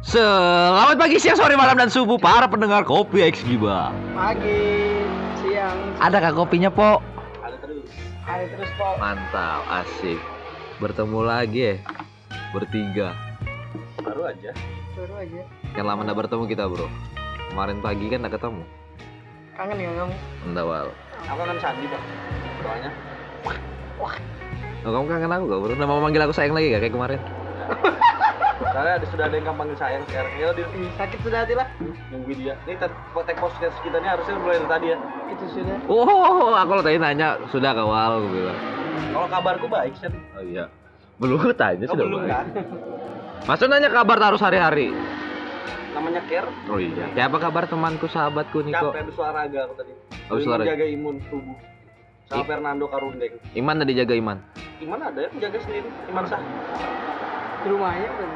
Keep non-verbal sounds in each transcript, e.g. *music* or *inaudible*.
Selamat pagi, siang, sore, malam, dan subuh para pendengar Kopi X Giba. Pagi, siang, Adakah kopinya, Po? ada terus. Ada terus kok. Mantap, asik. Bertemu lagi ya, bertiga. Baru aja. Baru aja. Kan lama nggak bertemu kita, bro. Kemarin pagi kan nggak ketemu. Kangen ya kamu? Enggak, Wal. Aku kan Sandi pak. Soalnya. Oh, kamu kangen aku gak, bro? Nama manggil aku sayang lagi gak kayak kemarin? *laughs* Karena ada sudah ada yang panggil sayang sekarang. Ya di sakit sudah hati lah. Nungguin dia. Ini tek podcast kita ini harusnya mulai dari tadi ya. Itu sudah. Oh, aku lo tadi nanya, sudah kawal, aku bilang. Kalau kabarku baik sih. Oh iya. Belum tanya Oh, sudah belum baik. kan? Masa nanya kabar terus hari-hari? Namanya care. Oh iya. Kayak apa kabar temanku, sahabatku, Niko? Capek olahraga aku tadi. Demi olahraga. Menjaga imun tubuh. Sama. Fernando Karundeng. Iman tadi jaga Iman. Iman ada yang menjaga sendiri. Iman sah. Di rumahnya kan.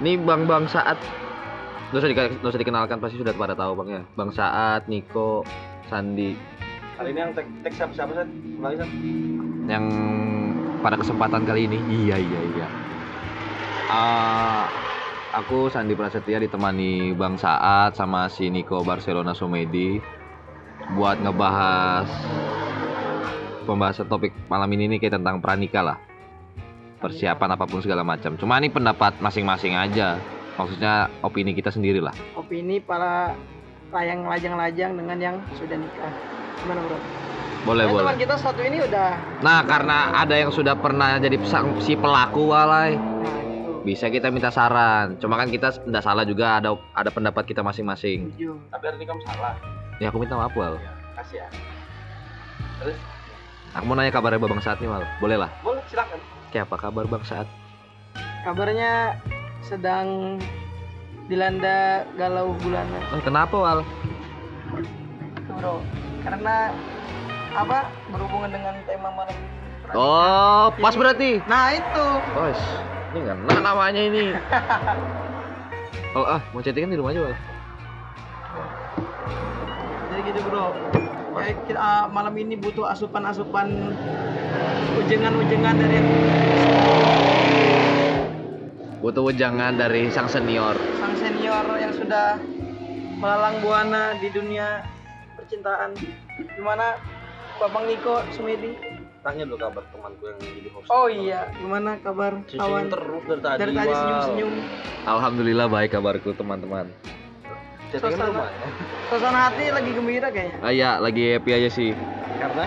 Ini Bang Bang Saat. Nggak usah, usah dikenalkan pasti sudah pada tahu Bang ya. Bang Saat, Niko, Sandi Kali ini yang tek tek siapa siapa sih? Lagi sih. yang pada kesempatan kali ini. Iya iya iya. Ah, aku Sandi Prasetya ditemani Bang Saat sama si Niko Barcelona Sumedi buat ngebahas pembahasan topik malam ini nih kayak tentang pranika lah. Persiapan apa pun segala macam. Cuma ini pendapat masing-masing aja. Maksudnya opini kita sendiri lah. opini para layang lajang-lajang dengan yang sudah nikah. Gimana bro? Boleh Nah, boleh. teman kita satu ini udah Nah, karena ada yang sudah pernah jadi si pelaku walai, nah itu bisa kita minta saran. Cuma kan kita tidak salah juga ada ada pendapat kita masing-masing. Tapi hari ini kamu salah. Ya aku minta maaf, Wal. Kasih ya. Terus Aku mau nanya kabarnya Babang Saat nih, Wal. Boleh lah. boleh silakan. Kayak apa kabar Bang Saat? Kabarnya sedang dilanda galau bulanan. Oh, kenapa, Wal? Bro. Karena apa berhubungan dengan tema malam ini. Oh, pas berarti. Nah itu. Sh- ini enggak nah namanya ini. *laughs* Oh, ah, mau chattingan di rumah aja, Wal. Jadi gitu bro. Ya, kita, ah, malam ini butuh asupan-asupan ujengan-ujengan dari Butuh wejangan dari sang senior. sang senior yang sudah melalang buana di dunia percintaan. Gimana Babang Niko Sumedi? Tanya dulu kabar temanku yang jadi host. Oh iya, gimana kabar Senyum kawan? terus dari tadi. Dari tadi wow. senyum-senyum. Alhamdulillah baik kabarku, teman-teman. Chattingan Suasana. rumah. Suasana hati lagi gembira kayaknya. Ah, ya, lagi happy aja sih. Karena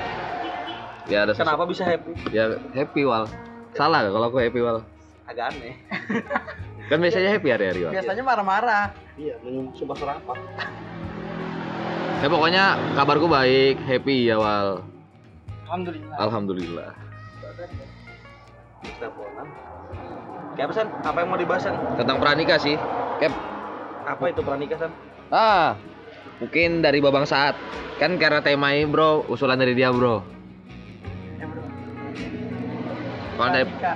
Ya ada sesu- kenapa bisa happy? Ya happy wal. Salah gak kalau aku happy wal? Agak aneh. *laughs* Kan biasanya happy hari-hari wal. Biasanya marah-marah. Iya, minum sumpah serapah. Ya pokoknya kabarku baik, happy ya wal. Alhamdulillah. Alhamdulillah. Kayak apa San? Apa yang mau dibahas San? Tentang pranikah sih. Kep. Apa itu pranikah San? Ah, mungkin dari babang saat. Kan karena tema ini bro, usulan dari dia bro. Kalau dari Pranika.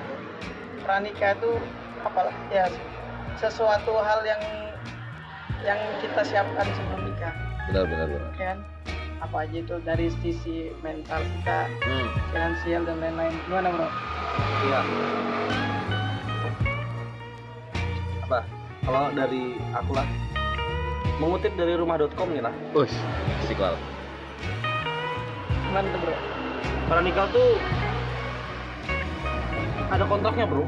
Pranika itu apa? Ya sesuatu hal yang yang kita siapkan sebelum nikah, benar benar benar. kan? Apa aja itu dari sisi mental kita, Hmm. finansial dan lain-lain. Gimana bro? Iya. Apa? Kalau dari aku lah mengutip dari rumah.com nih lah. Us, asik wal. Gimana tuh bro? Pranikah tuh ada kontraknya, Bro.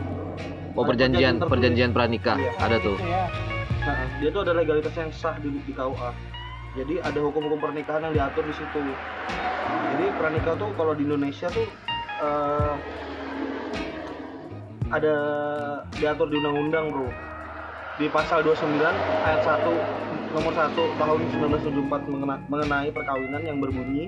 Oh Ada perjanjian perjanjian pranikah Iya. ada tuh. Ya. Nah, dia tuh ada legalitas yang sah di, di KUA. Jadi ada hukum-hukum pernikahan yang diatur di situ. Jadi pranikah tuh kalau di Indonesia tuh eh, ada diatur di undang-undang, Bro. Di pasal 29 ayat 1 nomor 1 tahun 1974 mengena- mengenai perkawinan yang berbunyi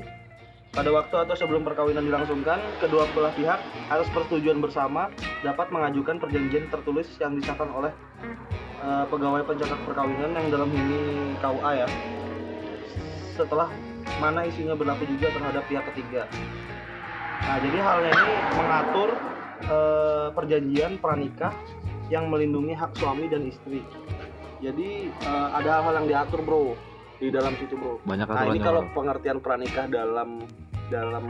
pada waktu atau sebelum perkawinan dilangsungkan, kedua belah pihak atas persetujuan bersama dapat mengajukan perjanjian tertulis yang disahkan oleh eh, pegawai pencatat perkawinan yang dalam ini KUA ya setelah mana isinya berlaku juga terhadap pihak ketiga. Nah jadi halnya ini mengatur eh, perjanjian pranikah yang melindungi hak suami dan istri. Jadi eh, ada hal-hal yang diatur bro di dalam situ bro. Banyak Nah ini kalau pengertian pranikah dalam dalam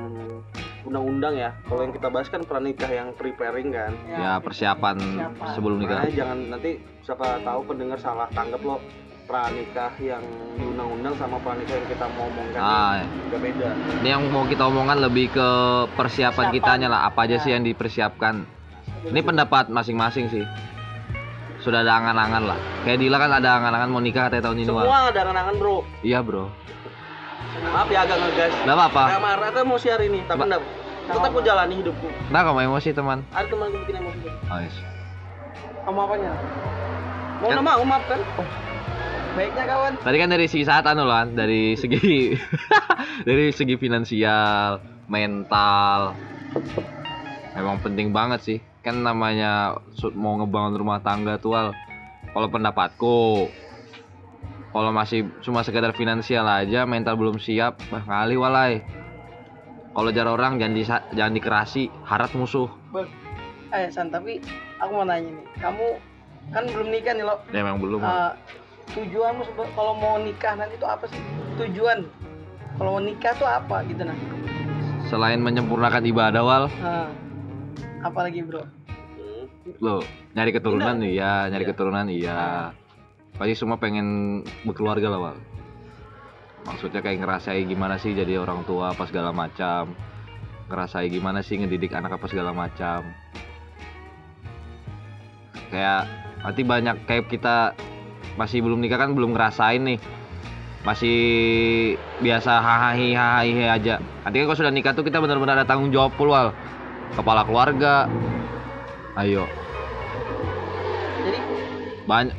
undang-undang ya kalau yang kita bahas kan pranikah yang preparing kan Ya persiapan Persiapan. sebelum nikah. Makanya jangan nanti siapa tahu pendengar salah tanggap lo pranikah yang di undang-undang sama pranikah yang kita mau omongkan Ah, ya. juga beda ini yang mau kita omongkan lebih ke persiapan Persiapan. kitanya lah. Apa aja sih Ya. yang dipersiapkan? Ini pendapat masing-masing sih. Sudah ada angan-angan lah. Kayak Dila kan ada angan-angan mau nikah katanya tahun ini semua ada angan-angan bro Iya bro. maaf ya agak ngegas Gak apa-apa. Kayak marah kan mau share ini tapi enggak tetap aku jalani hidupku Nah kamu emosi teman. ada teman gue bikin emosi Oh, yes. Kamu apanya? mau Kan- nama mau maaf kan Baiknya kawan. Tadi kan dari segi saat anu kan, dari segi *laughs* dari segi finansial, mental. Memang penting banget sih. Kan namanya mau ngebangun rumah tangga tuh Wal. Kalau pendapatku kalau masih cuma sekedar finansial aja, mental belum siap, wah ngali walai. Kalau jar orang jangan di, jangan dikerasi, harat musuh. Eh San, tapi aku mau nanya nih. Kamu kan belum nikah nih lo. Ya memang belum. Eh, tujuanmu kalau mau nikah nanti itu apa sih? Tujuan kalau mau nikah tuh apa gitu nah? Selain menyempurnakan ibadah wal, apa lagi bro? Loh, nyari keturunan Bener. iya, nyari Iya. keturunan iya. Pasti semua pengen berkeluarga lah, Wal. Maksudnya kayak ngerasain gimana sih jadi orang tua apa segala macam. Ngerasain gimana sih ngedidik anak apa segala macam. Kayak nanti banyak kayak kita masih belum nikah kan belum ngerasain nih. Masih biasa hahaha aja. Nanti kan kalau sudah nikah tuh kita benar-benar ada tanggung jawab full, Wal. Kepala keluarga. Ayo, Jadi? Banyak.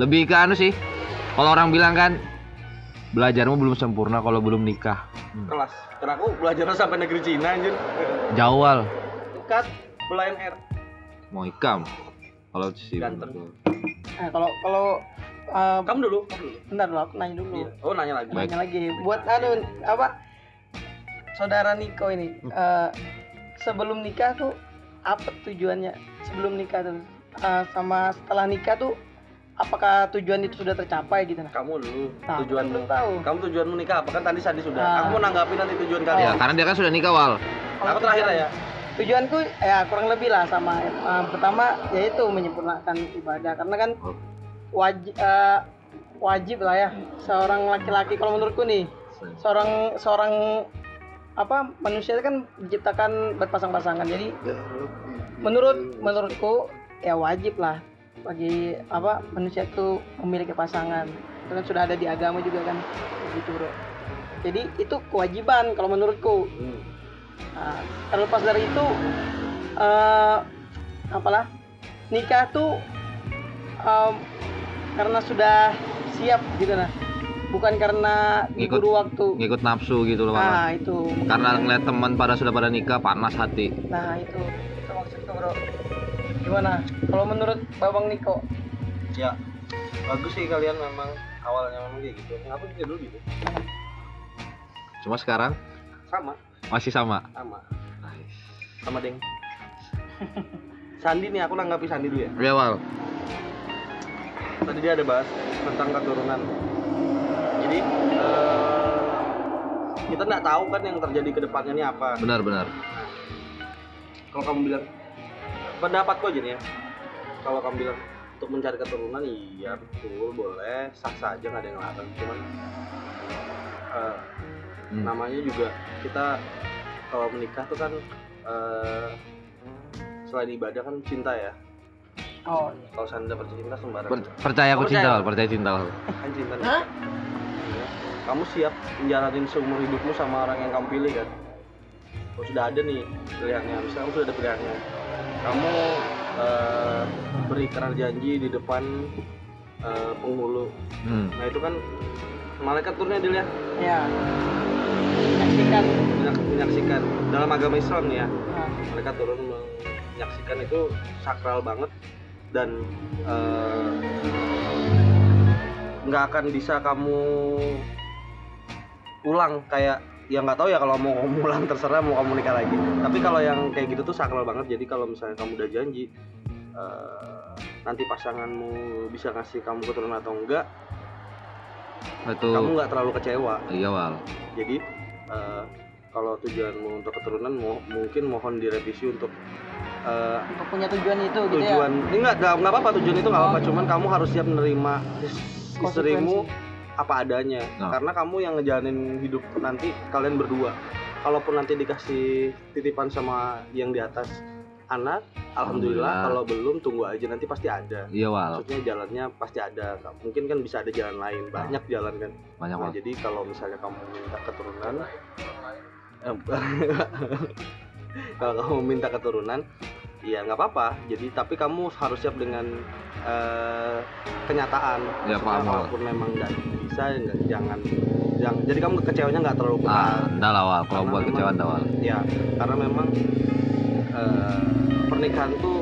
Lebih ke anu sih kalau orang bilang kan belajarmu belum sempurna kalau belum nikah. Kelas. Karena aku belajar sampai negeri Cina anjir. Jawal dekat Belayan Air mau ikam? Kalau sih Ganteng. nah, kalau kalau eh, kamu dulu kamu dulu. Bentar dulu aku nanya dulu. Iya. oh nanya lagi. Baik. Nanya lagi. Buat anu apa? Saudara Niko ini eh, sebelum nikah tuh apa tujuannya? Sebelum nikah tuh eh, sama setelah nikah tuh apakah tujuan itu sudah tercapai gitu nah? kamu dulu Nah, tujuan belum tahu. kamu tujuanmu nikah apa kan tadi Sandi sudah Ah. aku mau nanggapi nanti tujuan Oh. ya kalian karena dia kan sudah nikah wal aku terakhir lah ya Tujuanku ya kurang lebih lah sama eh, pertama yaitu menyempurnakan ibadah karena kan Oh. wajib wajib lah ya seorang laki-laki kalau menurutku nih seorang seorang apa manusia itu kan diciptakan berpasang-pasangan. Jadi menurut menurutku ya wajib lah bagi apa manusia itu memiliki pasangan. Itu kan sudah ada di agama juga kan begitu bro jadi itu kewajiban kalau menurutku. Hmm. nah, terlepas dari itu eh apalah nikah tuh em, karena sudah siap gitu nah bukan karena Ngikut- waktu. ngikut nafsu gitu loh nah itu. Karena ngeliat teman pada sudah pada nikah panas hati. Nah itu. Itu maksudku bro. Gimana? Kalau menurut babang Niko? Ya bagus sih kalian memang. Awalnya memang kayak gitu. Aku juga dulu gitu? Cuma sekarang? Sama. Masih sama? Sama. Sama deng. Sandi nih aku nanggapi Sandi dulu ya. Ya wal. Tadi dia ada bahas tentang keturunan jadi eh, kita nggak tahu kan yang terjadi ke depannya ini apa. Benar-benar kalau kamu bilang pendapatku aja nih ya. Kalau kamu bilang untuk mencari keturunan iya betul boleh. Sah saja nggak ada yang larang. Cuman eh, Hmm. namanya juga kita kalau menikah tuh kan eh, selain ibadah kan cinta ya. Oh kalau saya dapat cinta sembarang Per- percaya aku cinta percaya? Percaya cinta kan cinta nih. Hah? Kamu siap menjalani seumur hidupmu sama orang yang kamu pilih kan? Kalau sudah ada nih pilihannya. Misalnya kamu sudah ada pilihannya. Kamu eh, berikrar janji di depan eh, penghulu. Hmm. nah itu kan malaikat turunnya dia ya menyaksikan. Menyak- menyaksikan. Dalam agama Islam nih ya nah, mereka turun menyaksikan itu sakral banget dan eh, nggak akan bisa kamu ulang kayak ya nggak tahu ya kalau mau *laughs* kamu ulang terserah mau kamu nikah lagi. Tapi kalau yang kayak gitu tuh sakral banget. Jadi kalau misalnya kamu udah janji eh, nanti pasanganmu bisa ngasih kamu keturunan atau enggak itu kamu nggak terlalu kecewa. Iya wal. Jadi eh, kalau tujuanmu untuk keturunan mo- mungkin mohon direvisi untuk eh, untuk punya tujuan itu gitu ya? tujuan. Ini nggak nggak apa-apa tujuan itu nggak apa-apa. Cuman kamu harus siap menerima is- istrimu apa adanya. Nah. karena kamu yang ngejalanin hidup nanti kalian berdua. Kalaupun nanti dikasih titipan sama yang di atas anak alhamdulillah, Alhamdulillah. kalau belum tunggu aja. Nanti pasti ada. Iya wal, maksudnya jalannya pasti ada. Mungkin kan bisa ada jalan lain. Banyak jalan kan. Banyak Nah, wal. jadi kalau misalnya kamu minta keturunan eh, *laughs* kalau kamu minta keturunan ya nggak apa-apa jadi tapi kamu harus siap dengan eh, kenyataan Ya, paham, Wal. walaupun memang nggak bisa nggak- jangan jangan jadi kamu kecewanya nggak terlalu Ah, besar lah wal, kalau buat kecewa enggak wal. ya karena memang eh, pernikahan tuh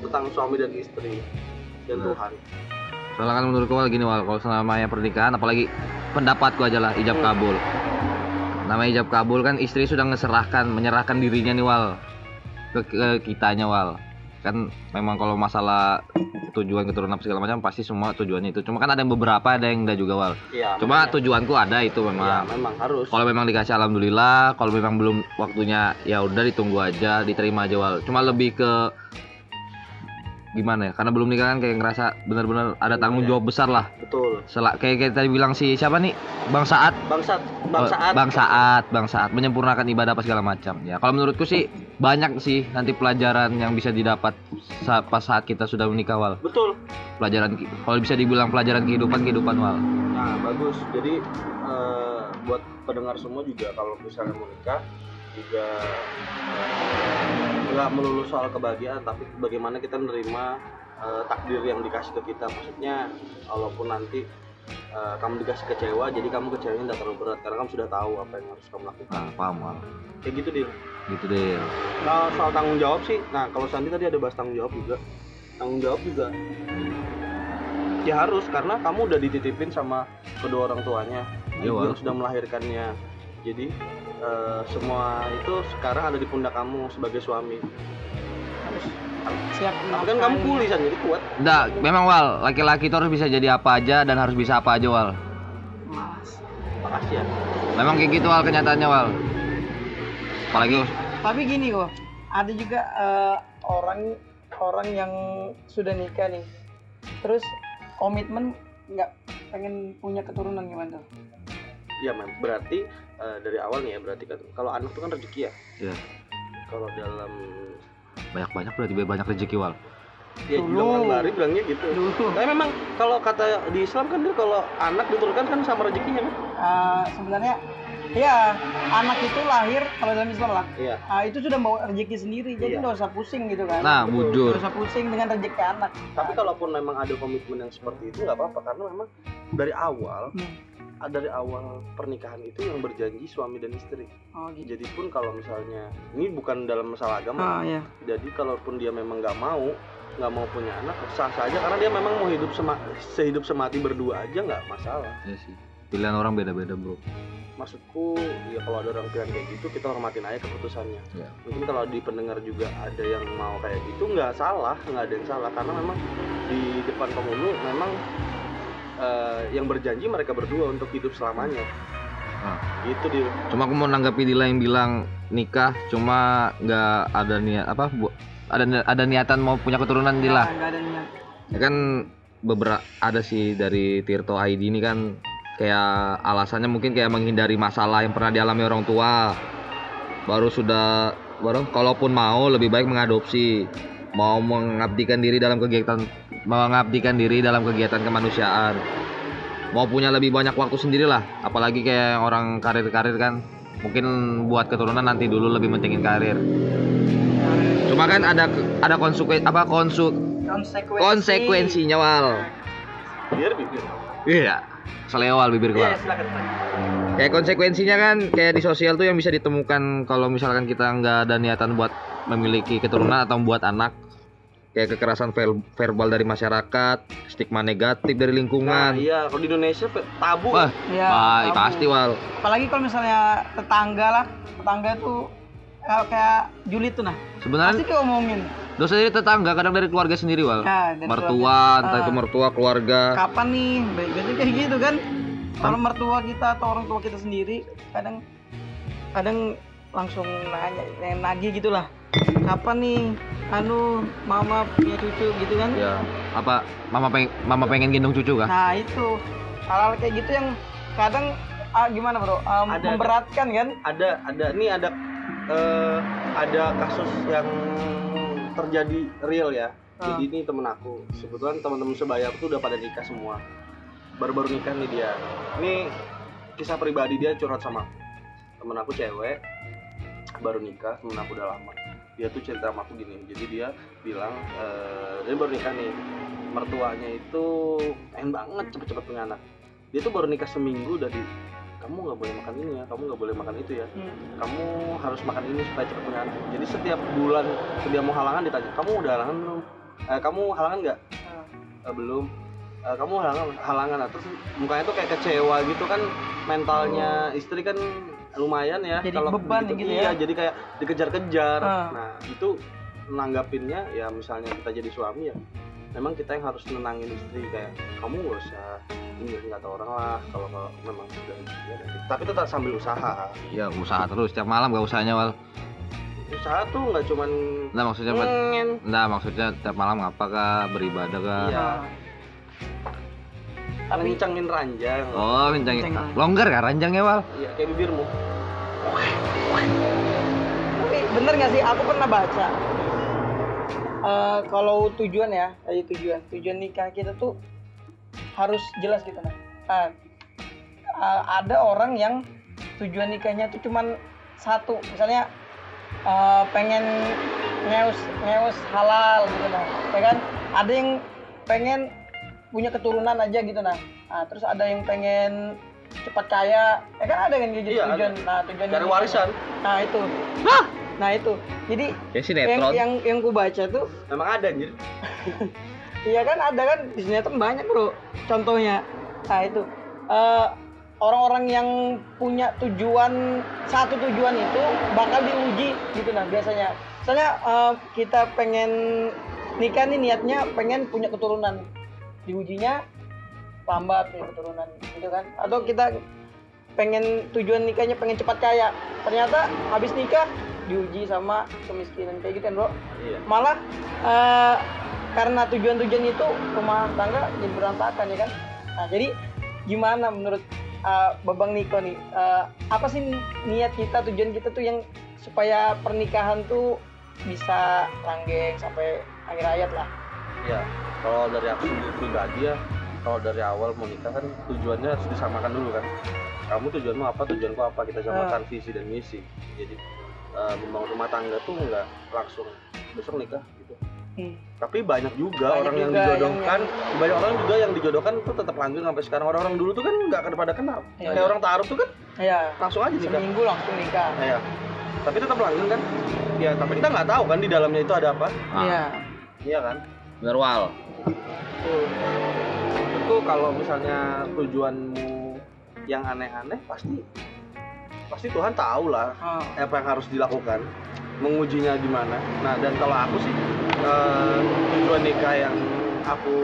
tentang suami dan istri dan Benar. Tuhan Soalnya kan menurutku wal gini wal, kalau selamanya pernikahan apalagi pendapatku aja lah ijab Hmm. kabul. Namanya ijab kabul kan istri sudah ngeserahkan, menyerahkan dirinya nih wal ke, ke kitanya wal. Kan memang kalau masalah tujuan keturunan apa segala macam pasti semua tujuannya itu. Cuma kan ada yang beberapa ada yang enggak juga wal. ya Cuma makanya- tujuanku ada itu ya memang. memang harus Kalau memang dikasih alhamdulillah, kalau memang belum waktunya ya udah ditunggu aja, diterima aja wal. Cuma lebih ke gimana ya? Karena belum nikah kan kayak ngerasa benar-benar ada tanggung jawab besar lah. betul Selak kayak, kayak tadi bilang si siapa nih? Bang Saat. bangsat Oh, bangsat Bang Saat, Bang Saat menyempurnakan ibadah apa segala macam. Ya, kalau menurutku sih banyak sih nanti pelajaran yang bisa didapat saat pas saat kita sudah menikah wal. betul Pelajaran kalau bisa dibilang pelajaran kehidupan kehidupan wal. Nah, bagus. Jadi eh, buat pendengar semua juga kalau misalnya mau nikah juga eh, nggak melulu soal kebahagiaan, tapi bagaimana kita menerima eh, takdir yang dikasih ke kita. Maksudnya, walaupun nanti eh, kamu dikasih kecewa, jadi kamu kecewanya tidak terlalu berat karena kamu sudah tahu apa yang harus kamu lakukan. Nah, paham wal. Kayak gitu dia. Gitu deh. Nah, soal tanggung jawab sih, nah kalau Sandi tadi ada bahas tanggung jawab juga. Tanggung jawab juga ya harus karena kamu udah dititipin sama kedua orang tuanya Iya, ibu yang sudah melahirkannya. Jadi eh, semua itu sekarang ada di pundak kamu sebagai suami. harus siap Tapi kan kamu kuli San, jadi kuat. Enggak, memang Wal, laki-laki itu harus bisa jadi apa aja dan harus bisa apa aja Wal. Mas. Makasih ya. Memang kayak gitu Wal kenyataannya Wal. Apalagi tapi gini kok ada juga eh, orang orang yang sudah nikah nih terus komitmen nggak pengen punya keturunan gimana tuh Ya, mem. berarti eh, dari awal nih ya berarti kan kalau anak itu kan rezeki ya. Iya. Kalau dalam banyak-banyak berarti banyak rezeki Wal. ya Dulu. bilang lari bilangnya gitu. dulu Tapi memang kalau kata di Islam kan dia kalau anak diturunkan kan sama rezekinya kan? eh, sebenarnya ya anak itu lahir kalau dalam Islam lah Iya. ah, itu sudah bawa rezeki sendiri jadi Iya. nggak usah pusing gitu kan Nah, bujur. nggak usah pusing dengan rezeki anak Tapi kalaupun memang ada komitmen yang seperti itu nggak apa-apa karena memang dari awal Hmm. Ah, dari awal pernikahan itu yang berjanji suami dan istri. oh gitu Jadi pun kalau misalnya ini bukan dalam masalah agama. ah ya Jadi kalaupun dia memang nggak mau nggak mau punya anak sah sah aja karena dia memang mau hidup sema sehidup semati berdua aja nggak masalah. Iya sih. Pilihan orang beda-beda, Bro. Maksudku ya kalau ada orang pilihan kayak gitu kita hormatin aja keputusannya. Iya. Mungkin kalau di pendengar juga ada yang mau kayak gitu nggak salah nggak ada yang salah karena memang di depan penghulu memang eh, yang berjanji mereka berdua untuk hidup selamanya. Ah. Gitu dia. Cuma aku mau nanggapi Dila yang bilang nikah cuma nggak ada niat apa bu, ada ada niatan mau punya keturunan Dila. Nah, ada niat Ya kan beberapa ada sih dari Tirto ID ini kan kayak alasannya mungkin kayak menghindari masalah yang pernah dialami orang tua. Baru sudah baru kalaupun mau lebih baik mengadopsi. Mau mengabdikan diri dalam kegiatan mengabdikan diri dalam kegiatan kemanusiaan. Mau punya lebih banyak waktu sendiri lah, apalagi kayak orang karir-karir kan mungkin buat keturunan nanti dulu lebih mentingin karir. Cuma kan ada ada konsekuen apa konsu konsekuensi konsekuensinya wal Biar bibir. iya selewal bibir Iya, gua silakan. kayak konsekuensinya kan kayak di sosial tuh yang bisa ditemukan kalau misalkan kita nggak ada niatan buat memiliki keturunan atau buat anak kayak kekerasan ver- verbal dari masyarakat stigma negatif dari Nah, lingkungan iya kalau di Indonesia pe- tabu. wah Iya, Wah, tabu. pasti wal. Apalagi kalau misalnya tetangga lah tetangga tuh kayak, kayak julid tuh nah. Pasti sebenarnya diomongin. dosa dari tetangga kadang dari keluarga sendiri wal. Nah, dari mertua keluarga. entah itu Ah. mertua keluarga. Kapan nih? Biasanya kayak gitu kan. Kalau mertua kita atau orang tua kita sendiri kadang kadang langsung nanya yang nagih gitulah kapan nih? Anu mama punya cucu gitu kan? Ya, apa mama pengen mama pengen gendong cucu kah? nah itu. Hal-hal kayak gitu yang kadang ah, gimana bro? Um, Ada, ada. memberatkan kan? Ada ada. Ini ada eh, ada kasus yang terjadi real ya. Ah. jadi ini temen aku. Sebetulnya teman-teman sebaya aku tuh udah pada nikah semua. Baru-baru nikah nih dia. Ini kisah pribadi dia curhat sama aku. Temen aku cewek baru nikah temen aku udah lama dia tuh cerita sama aku gini jadi dia bilang eh, dia baru nikah nih mertuanya itu pengen banget cepet-cepet punya anak. Dia tuh baru nikah seminggu udah di kamu nggak boleh makan ini ya kamu nggak boleh makan itu ya Hmm. kamu harus makan ini supaya cepat punya anak. Jadi setiap bulan dia mau halangan ditanya kamu udah halangan belum? Eh, kamu halangan nggak? Ah. "Eh, belum. "Eh, kamu halangan halangan. Nah, terus mukanya tuh kayak kecewa gitu kan mentalnya istri kan lumayan ya Jadi beban gitu ya? iya jadi kayak dikejar-kejar Ah. nah itu nanggapinnya ya misalnya kita jadi suami ya memang kita yang harus nenangin istri kayak kamu gak usah ini nggak tahu orang lah kalau kalau memang sudah ya, tapi tetap sambil usaha Ya usaha terus tiap malam gak usahanya wal. usaha tuh nggak cuman Nah maksudnya Nah maksudnya tiap malam ngapa kah beribadah kah? Iya. Tapi kencengin ranjang. Oh kencang Kencang. Longgar kah ranjangnya wal? iya kayak bibirmu. Tapi bener nggak sih? Aku pernah baca Eh, kalau tujuan ya tadi tujuan. Tujuan nikah kita tuh harus jelas gitu nah Ah, ah, ada orang yang tujuan nikahnya tuh cuman satu. Misalnya eh, pengen ngeus ngeus halal gitu nah ya kan? Ada yang pengen punya keturunan aja gitu nah Ah, terus ada yang pengen cepat kaya ya kan ada kan gitu Iya, tujuan nah tujuan nikah. warisan Nah itu. Nah itu. Jadi Ya yang sinetron. yang yang ku baca tuh, memang ada anjir *laughs* iya kan ada kan di sinetron banyak bro. Contohnya, nah itu Eh, orang-orang yang punya tujuan satu tujuan itu bakal diuji gitu nah biasanya. Misalnya eh, kita pengen nikah nih niatnya pengen punya keturunan, diujinya lambat nih keturunan gitu kan? Atau kita pengen tujuan nikahnya pengen cepat kaya. Ternyata habis nikah diuji sama kemiskinan kayak gitu kan bro. Iya. Malah eh, karena tujuan-tujuan itu rumah tangga jadi berantakan ya kan. Nah jadi gimana menurut eh, babang Niko nih? Eh, apa sih niat kita tujuan kita tuh yang supaya pernikahan tuh bisa langgeng sampai akhir hayat lah iya kalau dari aku sendiri pribadi ya kalau dari awal mau nikah kan tujuannya harus disamakan dulu kan. Kamu tujuanmu apa tujuanku apa? Kita samakan visi dan misi. Jadi eh, membangun rumah tangga tuh nggak langsung besok nikah gitu. Hmm. tapi banyak juga Banyak orang yang juga dijodohkan banyak orang juga yang dijodohkan tuh tetap lanjut sampai sekarang. Orang-orang dulu tuh kan nggak pada kenal. Iya. kayak orang taruh tuh kan ya langsung aja nikah. Seminggu langsung nikah. Ya. tapi tetap langgeng kan? Ya tapi kita nggak tahu kan di dalamnya itu ada apa. Ah, iya. Iya kan Bener wal. Tuh. itu kalau misalnya tujuanmu yang aneh-aneh pasti pasti Tuhan tahu lah Ah. apa yang harus dilakukan mengujinya gimana nah dan kalau aku sih eh, tujuan nikah yang aku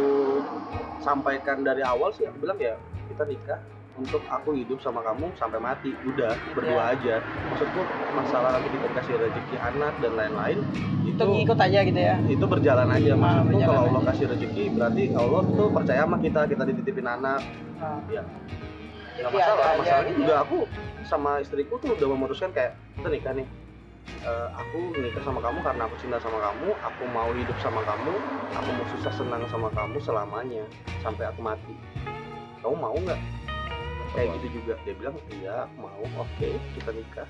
sampaikan dari awal sih aku bilang ya kita nikah untuk aku hidup sama kamu sampai mati. Udah berdua aja. Maksudku masalah nanti kita kasih rezeki anak dan lain-lain itu itu ngikut aja gitu ya? itu berjalan aja. Ah, maksudku berjalan kalau Allah aja. kasih rezeki berarti Allah tuh percaya sama kita kita dititipin anak. Ah. ya nggak masalah. aja masalahnya gitu juga ya. aku sama istriku tuh udah memutuskan kayak kita nikah nih. Eh, aku nikah sama kamu karena aku cinta sama kamu aku mau hidup sama kamu aku mau susah senang sama kamu selamanya sampai aku mati. Kamu mau nggak kayak gitu juga. Dia bilang iya mau oke kita nikah.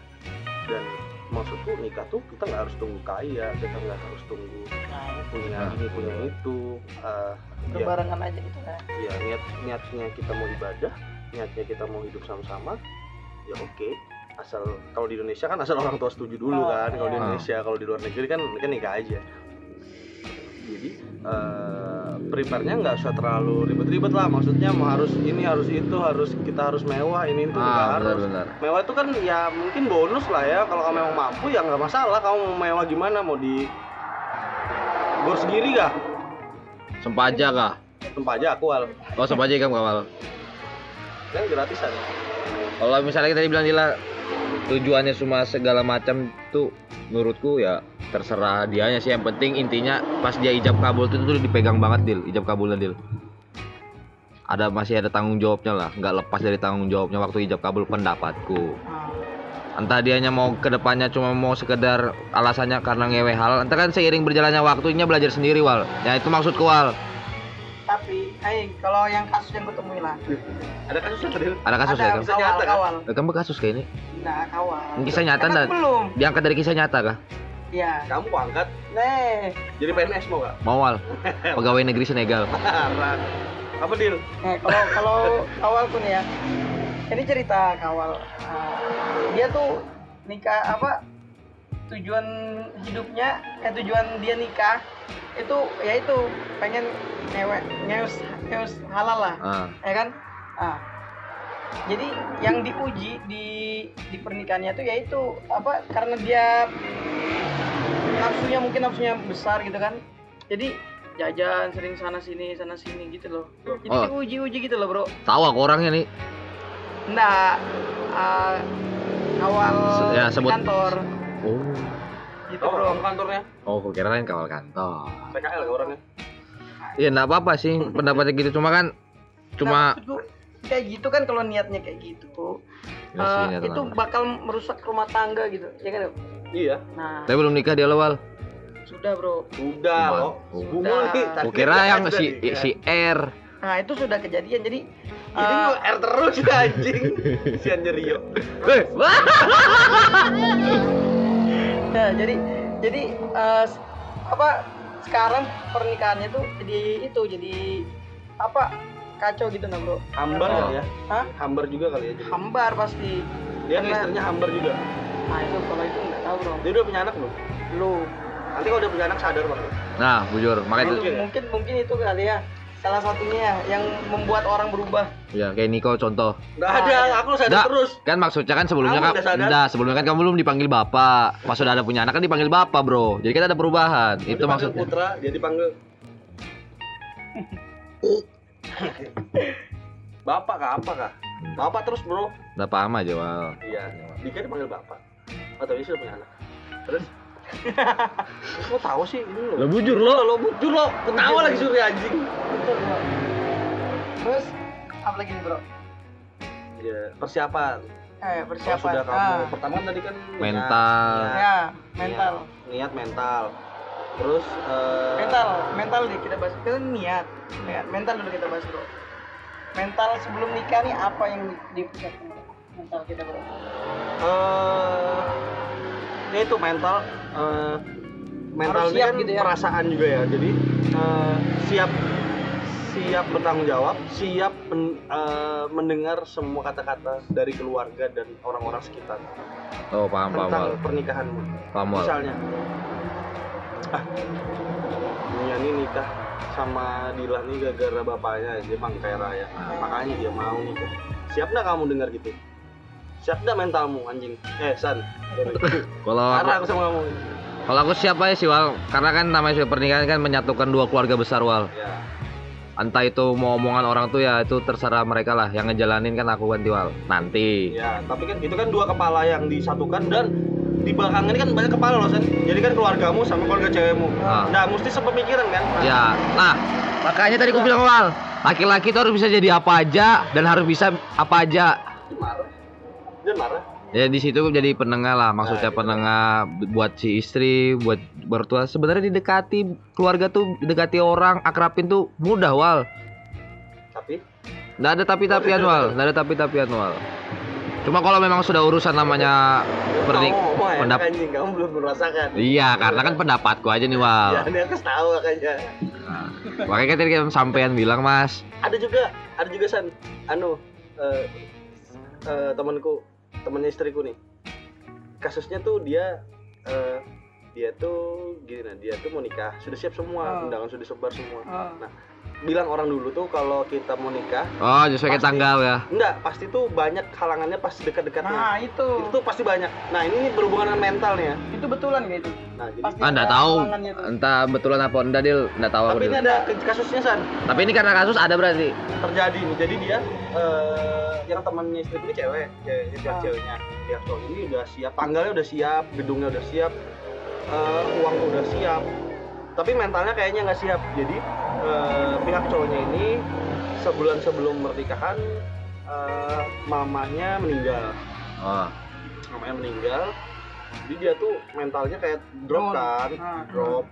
Dan maksudku nikah tuh kita nggak harus tunggu kaya kita nggak harus tunggu Nah, punya Nah, ini punya itu Eh, ya. Berbarengan aja gitu ya ya niat niatnya kita mau ibadah niatnya kita mau hidup sama-sama ya oke. Asal kalau di Indonesia kan asal orang tua setuju dulu Oh, kan. Kalau di iya. Indonesia kalau di luar negeri kan kan nikah aja. Jadi eh prepare-nya nggak usah terlalu ribet-ribet lah. Maksudnya mau harus ini harus itu harus kita harus mewah ini itu Ah harus. benar-benar. mewah itu kan ya mungkin bonus lah ya. Kalau kamu memang mampu ya nggak masalah. Kamu mau mewah gimana? Mau di bor sendiri kah? Sempaja kah? tempat aja aku al. Oh sempaja kan wal. kan gratisan Kalau misalnya kita dibilang Dila tujuannya semua segala macam tuh menurutku ya terserah dianya sih. Yang penting intinya pas dia ijab kabul tuh, tuh dipegang banget deal ijab kabulnya deal ada masih ada tanggung jawabnya lah. Nggak lepas dari tanggung jawabnya waktu ijab kabul pendapatku. Ah. entah dianya mau ke depannya cuma mau sekedar alasannya karena ngewe hal. Entah kan seiring berjalannya waktunya belajar sendiri wal. Ya itu maksudku wal tapi eh kalau yang kasus yang ketemu lah Ada kasusnya tadi. ada kasus ada ya kan Bisa nyata, kan? kawal Eh, kamu kasus kayak ini nah kawal kisah nyata Kan dan belum diangkat dari kisah nyata kah ya Kamu angkat nih jadi PNS mau gak? mau wal pegawai negeri Senegal. Apa deal? Eh, kalau kalau kawalku nih ya, ini cerita kawal. Ah, dia tuh nikah apa? Tujuan hidupnya, eh tujuan dia nikah itu ya itu pengen ngewek ngeus ngeus halal lah, ah ya kan? Ah. Jadi yang diuji di di pernikahannya tuh yaitu apa? Karena dia nafsunya mungkin nafsunya besar gitu kan. Jadi jajan sering sana sini sana sini gitu loh. Jadi Oh. diuji-uji gitu loh, Bro. tahu aku orangnya nih Enggak uh, awal ya, sebut- kantor oh gitu, Oh, Bro. kantornya? oh kira lain kawal kantor PKL ke orangnya. Iya enggak apa-apa sih pendapatnya gitu cuma kan cuma kayak gitu kan kalau niatnya kayak gitu. Ya uh, sih, itu bakal merusak rumah tangga gitu, ya kan? Iya. Nah, tapi belum nikah dia awal sudah, Bro. Udah Cuman- loh. Oh. Bungul nih. Udah. aku kira yang si si R Nah, itu sudah kejadian. Jadi Ini uh, R terus ya *laughs* anjing. Si Anjerio. *laughs* Ya, jadi jadi uh, apa sekarang pernikahannya tuh jadi itu jadi apa kacau gitu nah bro Hambar kali ya? Hah? Hambar juga kali ya. jadi. hambar pasti Dia Karena- istrinya hambar juga. nah itu kalau itu nggak tahu bro Dia udah punya anak belum? belum Nanti kalau udah punya anak sadar banget. Nah, bujur, makanya itu Mungkin ya? mungkin mungkin itu kali ya salah satunya ya, yang membuat orang berubah ya kayak Niko contoh. Nggak ada, aku sadar Nggak. terus. Kan maksudnya kan sebelumnya Kamu kan enggak, sebelumnya kan kamu belum dipanggil bapak. Pas sudah ada punya anak kan dipanggil bapak, Bro. Jadi kan ada perubahan. Dia Itu maksudnya. Putra, dia dipanggil Bapak kah apa kah? Bapak terus bro. Paham aja, Wal. Iya. Dika dipanggil bapak. Oh tapi sudah punya anak. Terus? *laughs* Lo tahu sih ini lo. Lo bujur lo lo bujur lo. Ketawa lagi Surya anjing. Terus apa lagi nih bro? Ya persiapan. eh Kalau persiapan. sudah kamu ah, pertama kan tadi kan niat, Mental. niat, ya mental. Niat, niat mental. Terus eh, mental mental nih kita bahas. Kita niat. Ya, mental dulu kita bahas bro. Mental sebelum nikah nih apa yang di- dipersiapkan bro? mental kita bro? Eh ya itu mental. Eh mental Harus ini siap kan gitu ya. perasaan juga ya. Jadi eh, siap siap bertanggung jawab siap men- eh, mendengar semua kata-kata dari keluarga dan orang-orang sekitar Oh, paham, paham, Wal. tentang pernikahanmu Paham, misalnya ah dunia ini nikah sama Dilan nih gara-gara bapaknya dia bang kaya raya Ah. makanya dia mau nikah siap nggak kamu dengar gitu siap nggak mentalmu anjing eh San. *laughs* Kalau aku, sama kamu kalau aku siap aja sih, Wal. Karena kan namanya pernikahan kan menyatukan dua keluarga besar, Wal. ya Entah itu mau omongan orang tuh ya itu terserah mereka lah. Yang ngejalanin kan aku kan Wal. Nanti. ya tapi kan itu kan dua kepala yang disatukan dan di belakang ini kan banyak kepala loh San jadi kan keluargamu sama keluarga cewekmu Ah. nah mesti sepemikiran kan Ya, nah makanya tadi aku bilang awal, laki-laki itu harus bisa jadi apa aja dan harus bisa apa aja. marah dia marah Ya di situ jadi penengah lah, maksudnya Nah, gitu. penengah buat si istri, buat mertua. Sebenarnya didekati keluarga tuh, didekati orang, akrabin tuh mudah wal. tapi Nggak ada tapi-tapian wal, nggak ada tapi-tapian wal. Cuma kalau memang sudah urusan namanya pernik, ngomong ya pendap- anjing kamu belum merasakan iya karena kan pendapatku aja nih wal. ya ini aku tahu makanya Nah, makanya kan tadi kan sampean bilang mas, ada juga ada juga san anu eh eh, temanku temannya istriku nih kasusnya tuh dia eh, dia tuh gini nah dia tuh mau nikah sudah siap semua Oh. undangan sudah disebar semua Ah. nah bilang orang dulu tuh kalau kita mau nikah Oh, kayak Pasti. tanggal ya. enggak pasti tuh banyak halangannya pas dekat-dekatnya Nah, itu. itu tuh pasti banyak nah ini berhubungan dengan mental nih ya Itu betulan kayak itu. nah jadi Pasti Ah, enggak tahu. tuh. Entah betulan apa enggak, Dil. Enggak tahu tapi ini ada kasusnya san Tapi ini karena kasus ada berarti. terjadi nih jadi dia eh, yang temannya istri ini cewek cewek Ah. ceweknya pihak cowok ini udah siap tanggalnya udah siap gedungnya udah siap eh, uang udah siap tapi mentalnya kayaknya nggak siap jadi eh, pihak cowoknya ini sebulan sebelum pernikahan eh, mamanya meninggal. Oh. mamanya meninggal. Jadi dia tuh mentalnya kayak drop kan Ah. drop.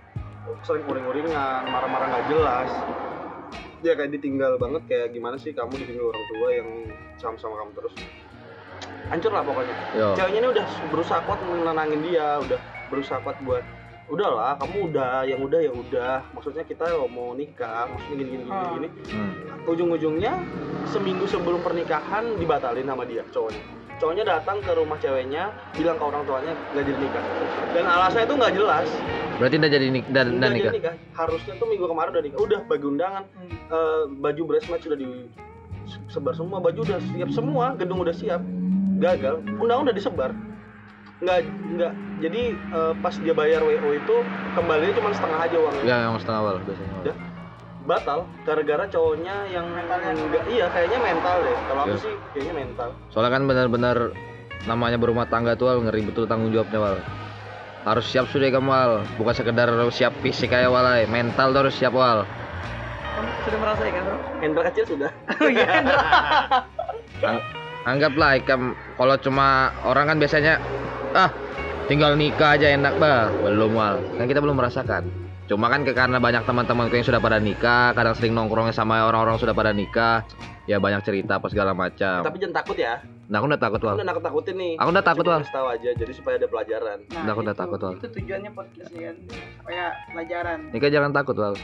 Sering uring-uringan marah-marah nggak jelas. Dia kayak ditinggal banget kayak gimana sih kamu ditinggal orang tua yang sama-sama kamu terus. Hancur lah pokoknya. Yo. ceweknya ini udah berusaha kuat menenangin dia udah berusaha kuat buat udahlah kamu udah yang udah ya udah maksudnya kita mau nikah maksudnya gini gini gini, Ah. gini. Hmm. ujung-ujungnya seminggu sebelum pernikahan dibatalin sama dia cowoknya cowoknya datang ke rumah ceweknya bilang ke orang tuanya nggak jadi nikah dan alasannya itu nggak jelas Berarti udah jadi nik dan dan jadi nikah. nikah harusnya tuh minggu kemarin udah nikah udah bagi undangan Hmm. eh, baju bridesmaid sudah disebar semua baju udah siap semua gedung udah siap gagal undangan udah disebar nggak nggak jadi eh, pas dia bayar wo itu kembalinya cuma setengah aja uangnya Ya, yang setengah awal biasanya. Ya. batal gara-gara cowoknya yang enggak iya kayaknya mental deh kalau aku Ya. sih kayaknya mental Soalnya kan benar-benar namanya berumah tangga tuh Wal, ngeri betul tanggung jawabnya Wal. Harus siap sudah kamu Wal, bukan sekedar siap fisik kayak Walai, mental tuh harus siap Wal. Kamu sudah merasakan, Bro? Hendra kecil sudah *laughs* Oh iya, Hendra. Ang- anggaplah Ikam kalau cuma orang kan biasanya ah tinggal nikah aja enak bah belum Wal. Kan kita belum merasakan. Cuma kan ke- karena banyak teman-temanku yang sudah pada nikah kadang sering nongkrongnya sama orang-orang sudah pada nikah ya banyak cerita apa segala macam. Tapi jangan takut ya. Nah aku udah takut aku Wal udah nakut nakutin nih. Aku udah takut Wal. tahu aja jadi supaya ada pelajaran. Nah, Udah, aku udah takut, Wal. Itu tujuannya podcast ya kan. Supaya pelajaran. nikah jangan takut Wal.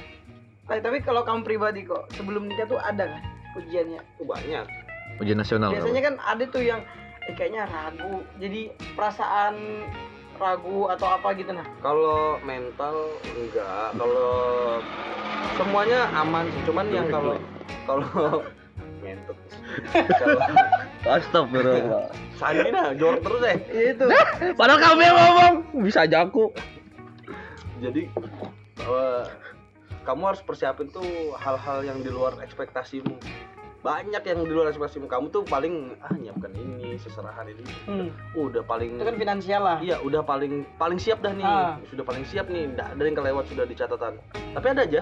Tapi, tapi kalau kamu pribadi kok sebelum nikah tuh ada kan ujiannya? banyak. Ujian nasional Biasanya kan ada tuh yang eh, kayaknya ragu. Jadi perasaan ragu atau apa gitu nah. kalau mental enggak. Kalau semuanya aman sih. Cuman yang kalau kalau *laughs* ngentot kalau Astagfirullah. Sandi nah jorok terus deh. Iya itu. padahal kamu yang ngomong. Bisa aja aku. Jadi bahwa kamu harus persiapin tuh hal-hal yang di luar ekspektasimu banyak yang di luar ekspektasimu kamu tuh paling ah nyiapkan ini seserahan ini Hmm. udah paling Itu kan finansial lah. iya udah paling paling siap dah nih Ah. sudah paling siap nih nggak ada yang kelewat sudah di catatan tapi ada aja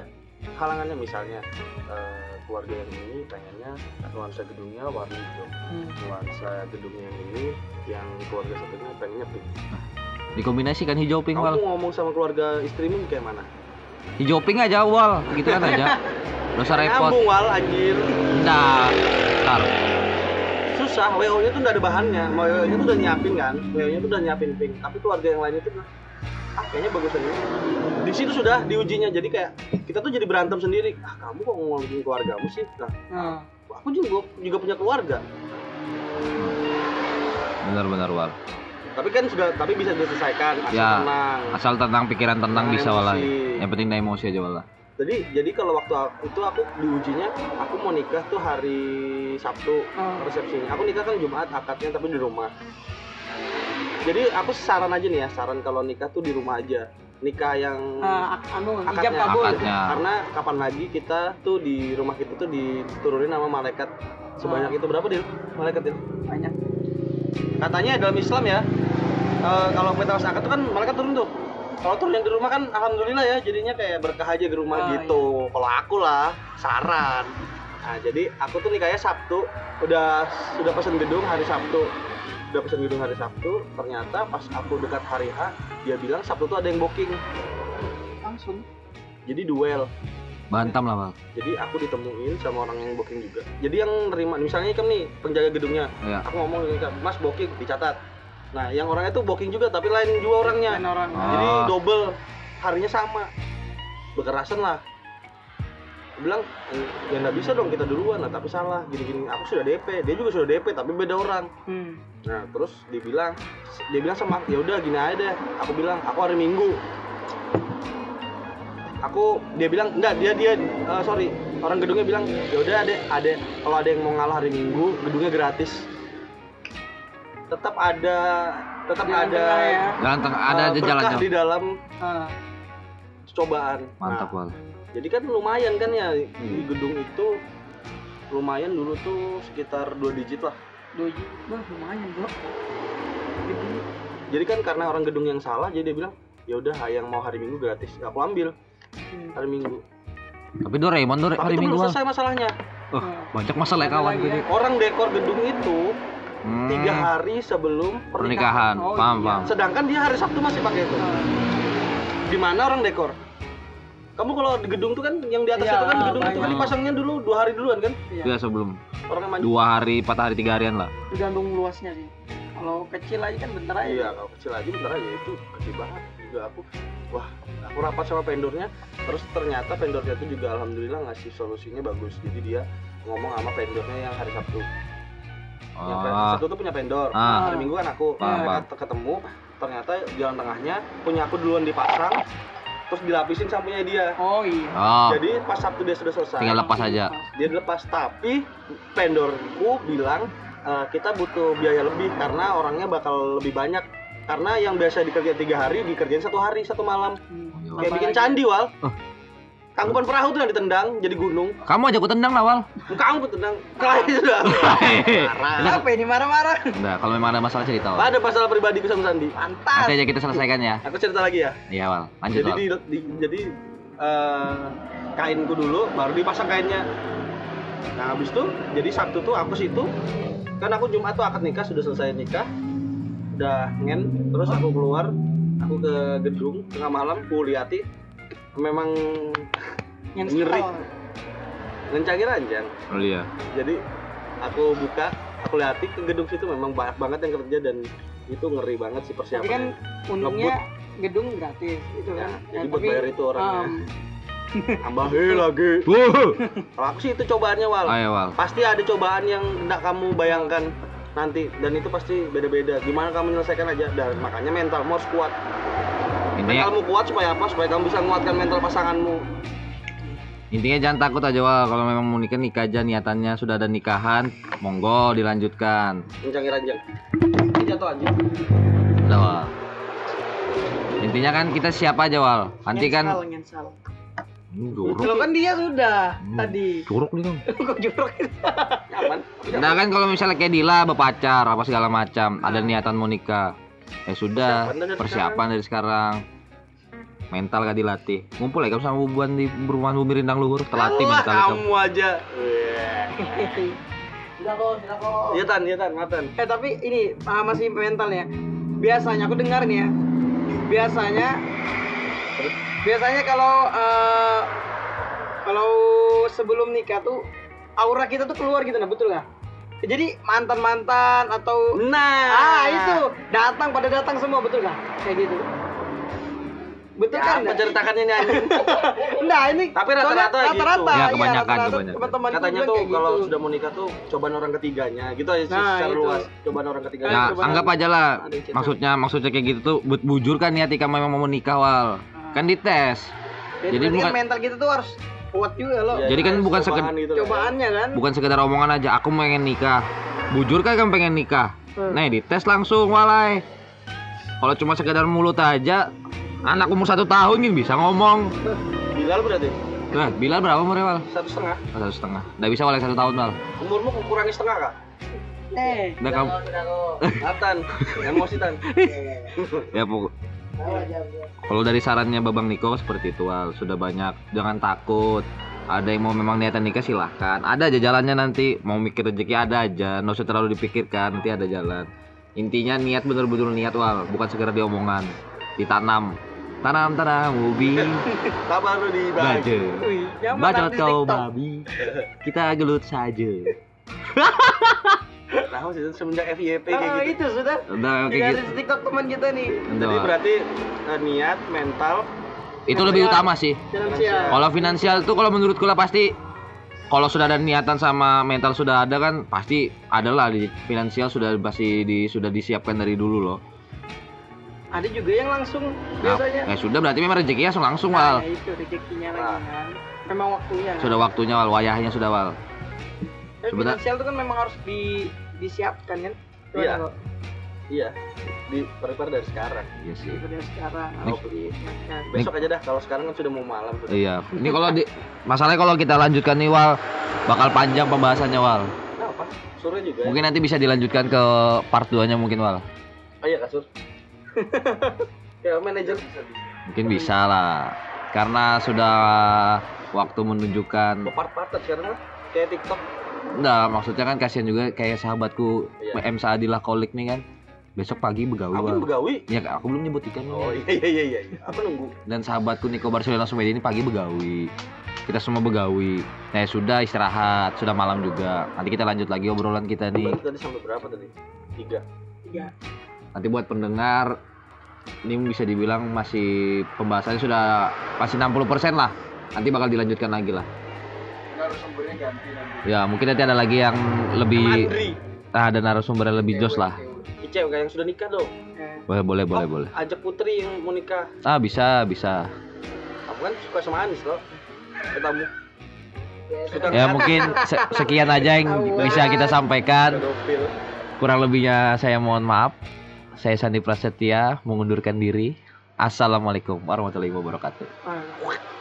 halangannya misalnya eh, keluarga yang ini pengennya nuansa gedungnya warna hijau Hmm. nuansa gedungnya yang ini yang keluarga satunya pengennya pink dikombinasikan hijau pink kamu ngomong sama keluarga istrimu kayak mana hijau pink aja Wal. Gitu kan aja. Gak usah repot. Nyambung wal anjir. Nggak. Ntar. Susah WO nya tuh udah ada bahannya. WO nya tuh udah nyiapin kan? WO nya tuh udah nyiapin pink. Tapi keluarga yang lain itu ah kayaknya bagusan ini di situ sudah diujinya jadi kayak kita tuh jadi berantem sendiri. Ah kamu kok ngomongin keluargamu sih? Nah Nah, aku juga juga punya keluarga. Benar-benar Wal tapi kan sudah tapi bisa diselesaikan asal Ya. tenang Asal tenang pikiran tenang bisa Wal emosi. Yang penting emosi aja Wal jadi jadi kalau waktu aku- itu aku diujinya aku mau nikah tuh hari Sabtu Oh. resepsinya aku nikah kan Jumat akadnya tapi di rumah jadi aku saran aja nih ya saran kalau nikah tuh di rumah aja nikah yang ak- anu hijab Akadnya. kabul. Akadnya. karena kapan lagi kita tuh di rumah kita tuh diturunin sama malaikat sebanyak itu berapa dia malaikat itu Banyak. Katanya dalam Islam ya. Eh, kalau kita akad tuh kan malaikat turun tuh. Kalau turun yang di rumah kan alhamdulillah ya jadinya kayak berkah aja di rumah Oh, gitu. Kalau aku lah saran. Nah jadi aku tuh nikahnya Sabtu. Udah sudah pesen gedung hari Sabtu. Udah pesen gedung hari Sabtu. Ternyata pas aku dekat hari H dia bilang Sabtu tuh ada yang booking. Langsung. jadi duel Bantam lah Wal jadi aku ditemuin sama orang yang booking juga. Jadi yang nerima misalnya kan nih penjaga gedungnya. Iya. Aku ngomong gini, "Kak, mas booking dicatat. Nah yang orangnya tuh booking juga tapi lain juga orangnya Dan orang. Ah. jadi double. Harinya sama. Berkerasan lah. Dia bilang "Eh, ya nggak bisa dong kita duluan. Lah tapi salah. Gini gini aku sudah DP dia juga sudah DP tapi beda orang. Hmm. nah terus dibilang dia bilang sama ya udah gini aja deh. Aku bilang aku hari minggu aku dia bilang enggak dia dia eh, sorry orang gedungnya bilang ya udah ada ada kalau ada yang mau ngalah hari minggu gedungnya gratis tetap ada tetap Jalan ada ya. Jalan tengah ada eh, aja jalannya. di dalam Ah, cobaan Mantap, Nah, Wal. jadi kan lumayan kan ya di Hmm. gedung itu lumayan dulu tuh sekitar dua digit lah dua juta, wah lumayan bro. Jadi kan karena orang gedung yang salah jadi dia bilang ya udah yang mau hari minggu gratis aku ambil Hmm. hari minggu Tapi Doraemon tapi hari itu Minggu belum selesai masalahnya Oh, banyak masalah ya kawan gue. nih. orang dekor gedung itu Hmm, tiga hari sebelum pernikahan. pernikahan Oh, paham, iya. paham. sedangkan dia hari Sabtu masih pakai itu Ah, di mana orang dekor kamu kalau di gedung tuh kan yang di atas Iya, itu kan gedung itu kan dipasangnya dulu dua hari duluan kan iya. Iya sebelum orang yang maju dua hari, empat hari, tiga harian lah. Tergantung luasnya sih. Kalau kecil aja kan bentar aja. iya kalau kecil aja bentar aja itu gede banget. Juga aku wah aku rapat sama vendornya terus ternyata vendornya itu juga alhamdulillah ngasih solusinya bagus. Jadi dia ngomong sama vendornya yang hari Sabtu. Yang hari Oh, Sabtu tuh punya vendor. Ah. hari Minggu kan aku. Mereka ketemu ternyata jalan tengahnya punya aku duluan dipasang terus dilapisin sampingnya dia. Oh iya. oh, jadi pas Sabtu dia sudah selesai tinggal lepas aja. dia dilepas. Tapi vendorku bilang "Eh, kita butuh biaya lebih karena orangnya bakal lebih banyak karena yang biasa dikerjain tiga hari dikerjain satu hari satu malam Hmm. Kayak bikin lagi. candi wal Oh. tangkupan perahu tuh yang ditendang jadi gunung Kamu aja aku tendang lah, Wal. kamu tendang kelahi sudah *laughs* marah Apa ini marah-marah? Udah, kalau memang ada masalah cerita, Wal. ada masalah pribadi sama Sandi Pantas. Nanti aja kita selesaikan ya. aku cerita lagi ya Iya, Wal. Lanjut, jadi Wal. di, di- jadi eh, kainku dulu baru dipasang kainnya nah habis itu jadi Sabtu tuh aku situ kan aku Jumat tuh akad nikah sudah selesai nikah udah ngen terus aku keluar aku ke gedung tengah malam aku lihati memang Yang *laughs* Ngeri. ngencangin ranjang Oh, iya. jadi aku buka aku lihati ke gedung situ memang banyak banget yang kerja dan itu ngeri banget sih Tapi kan persiapannya untungnya gedung gratis itu Ya, kan. jadi buat bayar itu orangnya um, tambahin lagi Wuh. kalau aku sih itu cobaannya wal Ayo, Wal. pasti ada cobaan yang tidak kamu bayangkan nanti dan itu pasti beda-beda gimana kamu menyelesaikan aja dan makanya mentalmu harus kuat Intinya mentalmu kuat supaya apa supaya kamu bisa menguatkan mental pasanganmu intinya jangan takut aja, Wal. Kalau memang mau nikah nikah aja niatannya sudah ada nikahan, monggo dilanjutkan. ranjang ini jatuh aja Udah, Wal. Intinya kan kita siap aja, Wal. Nanti kan ngensal, ngensal. Hmm, jorok. Kalau kan dia sudah Hmm. tadi. Jorok nih, *laughs* Dong. Kok jorok nyaman Nah kan kalau misalnya kayak Dila berpacar apa segala macam, ada niatan mau nikah. Ya sudah, Persiapan dari persiapan dari sekarang. Mental gak dilatih. Ngumpul ya kamu sama bubuan di perumahan Bumi Rindang Luhur, terlatih Allah, mental kamu. kamu aja Sudah kok, sudah kok. iya tan iya tan maafan Eh tapi ini ah, masih mental ya. Biasanya aku dengar nih ya. Biasanya biasanya kalau eh, kalau sebelum nikah tuh aura kita tuh keluar gitu nah betul nggak? Jadi mantan mantan atau nah ah itu datang pada datang semua betul nggak? Kayak gitu. Betul ya, kan? apa *laughs* nggak? ceritakannya nyanyi Nah ini Tapi rata-rata soalnya gitu. rata-rata, Ya, kebanyakan, rata-rata kebanyakan. teman-teman katanya tuh kalau sudah mau nikah tuh cobaan orang ketiganya gitu aja sih Nah, secara itu. luas cobaan orang ketiganya Ya, Cobaan. anggap aja lah. Maksudnya maksudnya kayak gitu tuh bujur kan niat kamu memang mau nikah wal. Kan dites. jadi, jadi kan bukan- mental kita tuh harus kuat juga loh. Ya, Jadi kan ada bukan cobaan seked- gitu lah. Cobaannya kan. Bukan sekedar omongan aja, aku pengen nikah. Bujur kan kan pengen nikah. Hmm. Nah, dites langsung walai. Kalau cuma sekedar mulut aja, anak umur satu tahun kan bisa ngomong. Bilal berarti Nah, Bilal berapa umurnya wal? satu setengah Oh, satu setengah. Nggak bisa walai satu tahun wal. umurmu kurangi setengah kak Eh, Udah kamu. Atan emosi tan *laughs* Ya pokok. Kalau dari sarannya Babang Niko seperti itu Wal, sudah banyak. Jangan takut. Ada yang mau memang niatan nikah silahkan. Ada aja jalannya nanti. Mau mikir rezeki ada aja. Nggak usah terlalu dipikirkan. Nanti ada jalan. Intinya niat bener-bener niat Wal, bukan sekedar diomongan. Ditanam. Tanam tanam ubi. kabar *laughs* lu di bagi Baca. kau babi. Kita gelut saja. *laughs* tahu sih semenjak FYP kayak Ah, gitu itu sudah. Udah Jadi kayak gitu. TikTok teman kita nih. Udah, jadi berarti eh, niat mental Itu lebih utama sih. Finansial. Kalau finansial tuh kalau menurutku lah pasti kalau sudah ada niatan sama mental sudah ada kan pasti adalah di finansial sudah pasti di sudah disiapkan dari dulu loh. Ada juga yang langsung Nah, biasanya. ya sudah berarti memang rezekinya langsung langsung Nah, wal. itu rezekinya lagi Nah. kan. memang waktunya Sudah waktunya wal, wayahnya sudah wal. Tapi sebentar- finansial itu kan memang harus di disiapkan kan Iya. Kalau Iya. Di prepare dari sekarang. Iya sih. dari sekarang Ini- harus disiapkan Besok aja dah. Kalau sekarang kan sudah mau malam. Sudah. Iya. Ini kalau di masalahnya kalau kita lanjutkan nih wal bakal panjang pembahasannya wal. Nah, apa? Sore juga. ya? Mungkin nanti bisa dilanjutkan ke part 2-nya mungkin wal. Oh iya kasur. *laughs* ya manajer. Mungkin bisa lah. Karena sudah waktu menunjukkan Part-partan sekarang lah. Kayak TikTok. Enggak, maksudnya kan kasihan juga kayak sahabatku Iya. M Saadilah Kolik nih kan. Besok pagi begawi Aku Wal. begawi. Ya aku belum nyebut ikan Oh iya iya iya iya. Aku nunggu. Dan sahabatku Niko Barcelona Sumedi ini pagi begawi. Kita semua begawi. Nah sudah istirahat, sudah malam juga. Nanti kita lanjut lagi obrolan kita nih. Tadi sampai berapa tadi? Tiga. tiga Nanti buat pendengar ini bisa dibilang masih pembahasannya sudah masih 60% lah. Nanti bakal dilanjutkan lagi lah. Narasumbernya ganti nanti Ya mungkin nanti ada lagi yang lebih ah, ada narasumber yang lebih jos lah. Ice yang sudah nikah dong. Eh, Boleh boleh boleh Oh, boleh. Ajak Putri yang mau nikah. Ah bisa bisa. Kamu kan suka sama Anis loh. Ketemu. Ya mungkin se- sekian aja yang bisa kita sampaikan. Kurang lebihnya saya mohon maaf. Saya Sandi Prasetya mengundurkan diri. Assalamualaikum warahmatullahi wabarakatuh. ah.